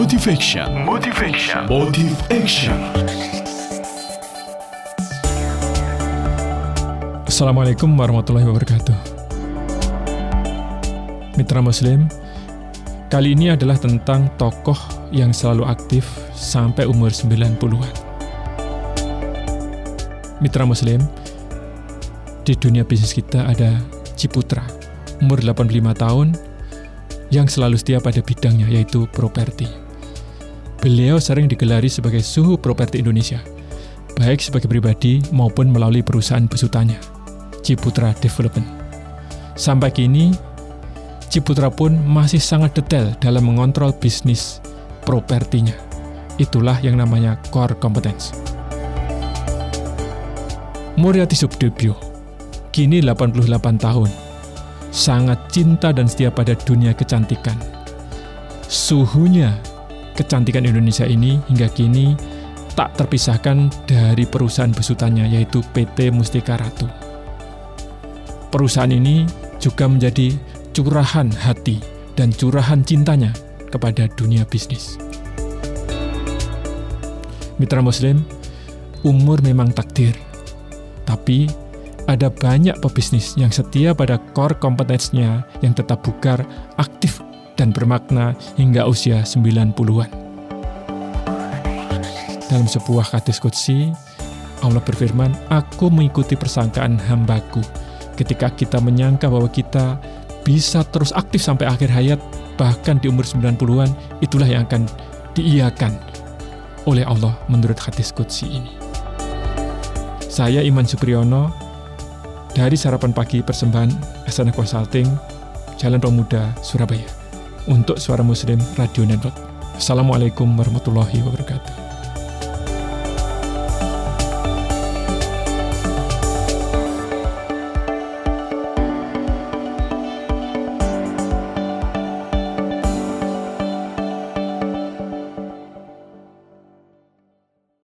Motivation. Motivation. Motive Action. Assalamualaikum warahmatullahi wabarakatuh. Mitra Muslim, kali ini adalah tentang tokoh yang selalu aktif sampai umur 90-an. Mitra Muslim, di dunia bisnis kita ada Ciputra, umur 85 tahun, yang selalu setia pada bidangnya, yaitu properti. Beliau sering digelari sebagai suhu properti Indonesia, baik sebagai pribadi maupun melalui perusahaan besutannya, Ciputra Development. Sampai kini, Ciputra pun masih sangat detail dalam mengontrol bisnis propertinya. Itulah yang namanya core competence. Muriati Subdebyo, kini 88 tahun, sangat cinta dan setia pada dunia kecantikan. Suhunya kecantikan Indonesia ini hingga kini tak terpisahkan dari perusahaan besutannya yaitu PT Mustika Ratu. Perusahaan ini juga menjadi curahan hati dan curahan cintanya kepada dunia bisnis. Mitra Muslim, umur memang takdir, tapi ada banyak pebisnis yang setia pada core kompetensinya yang tetap bugar, aktif, dan bermakna hingga usia 90-an. Dalam sebuah hadis kudsi, Allah berfirman, Aku mengikuti persangkaan hambaku ketika kita menyangka bahwa kita bisa terus aktif sampai akhir hayat, bahkan di umur 90-an, itulah yang akan diiakan oleh Allah menurut hadis kudsi ini. Saya Iman Supriyono dari Sarapan Pagi Persembahan Asana Consulting, Jalan Pemuda, Surabaya untuk Suara Muslim Radio Network. Assalamualaikum warahmatullahi wabarakatuh.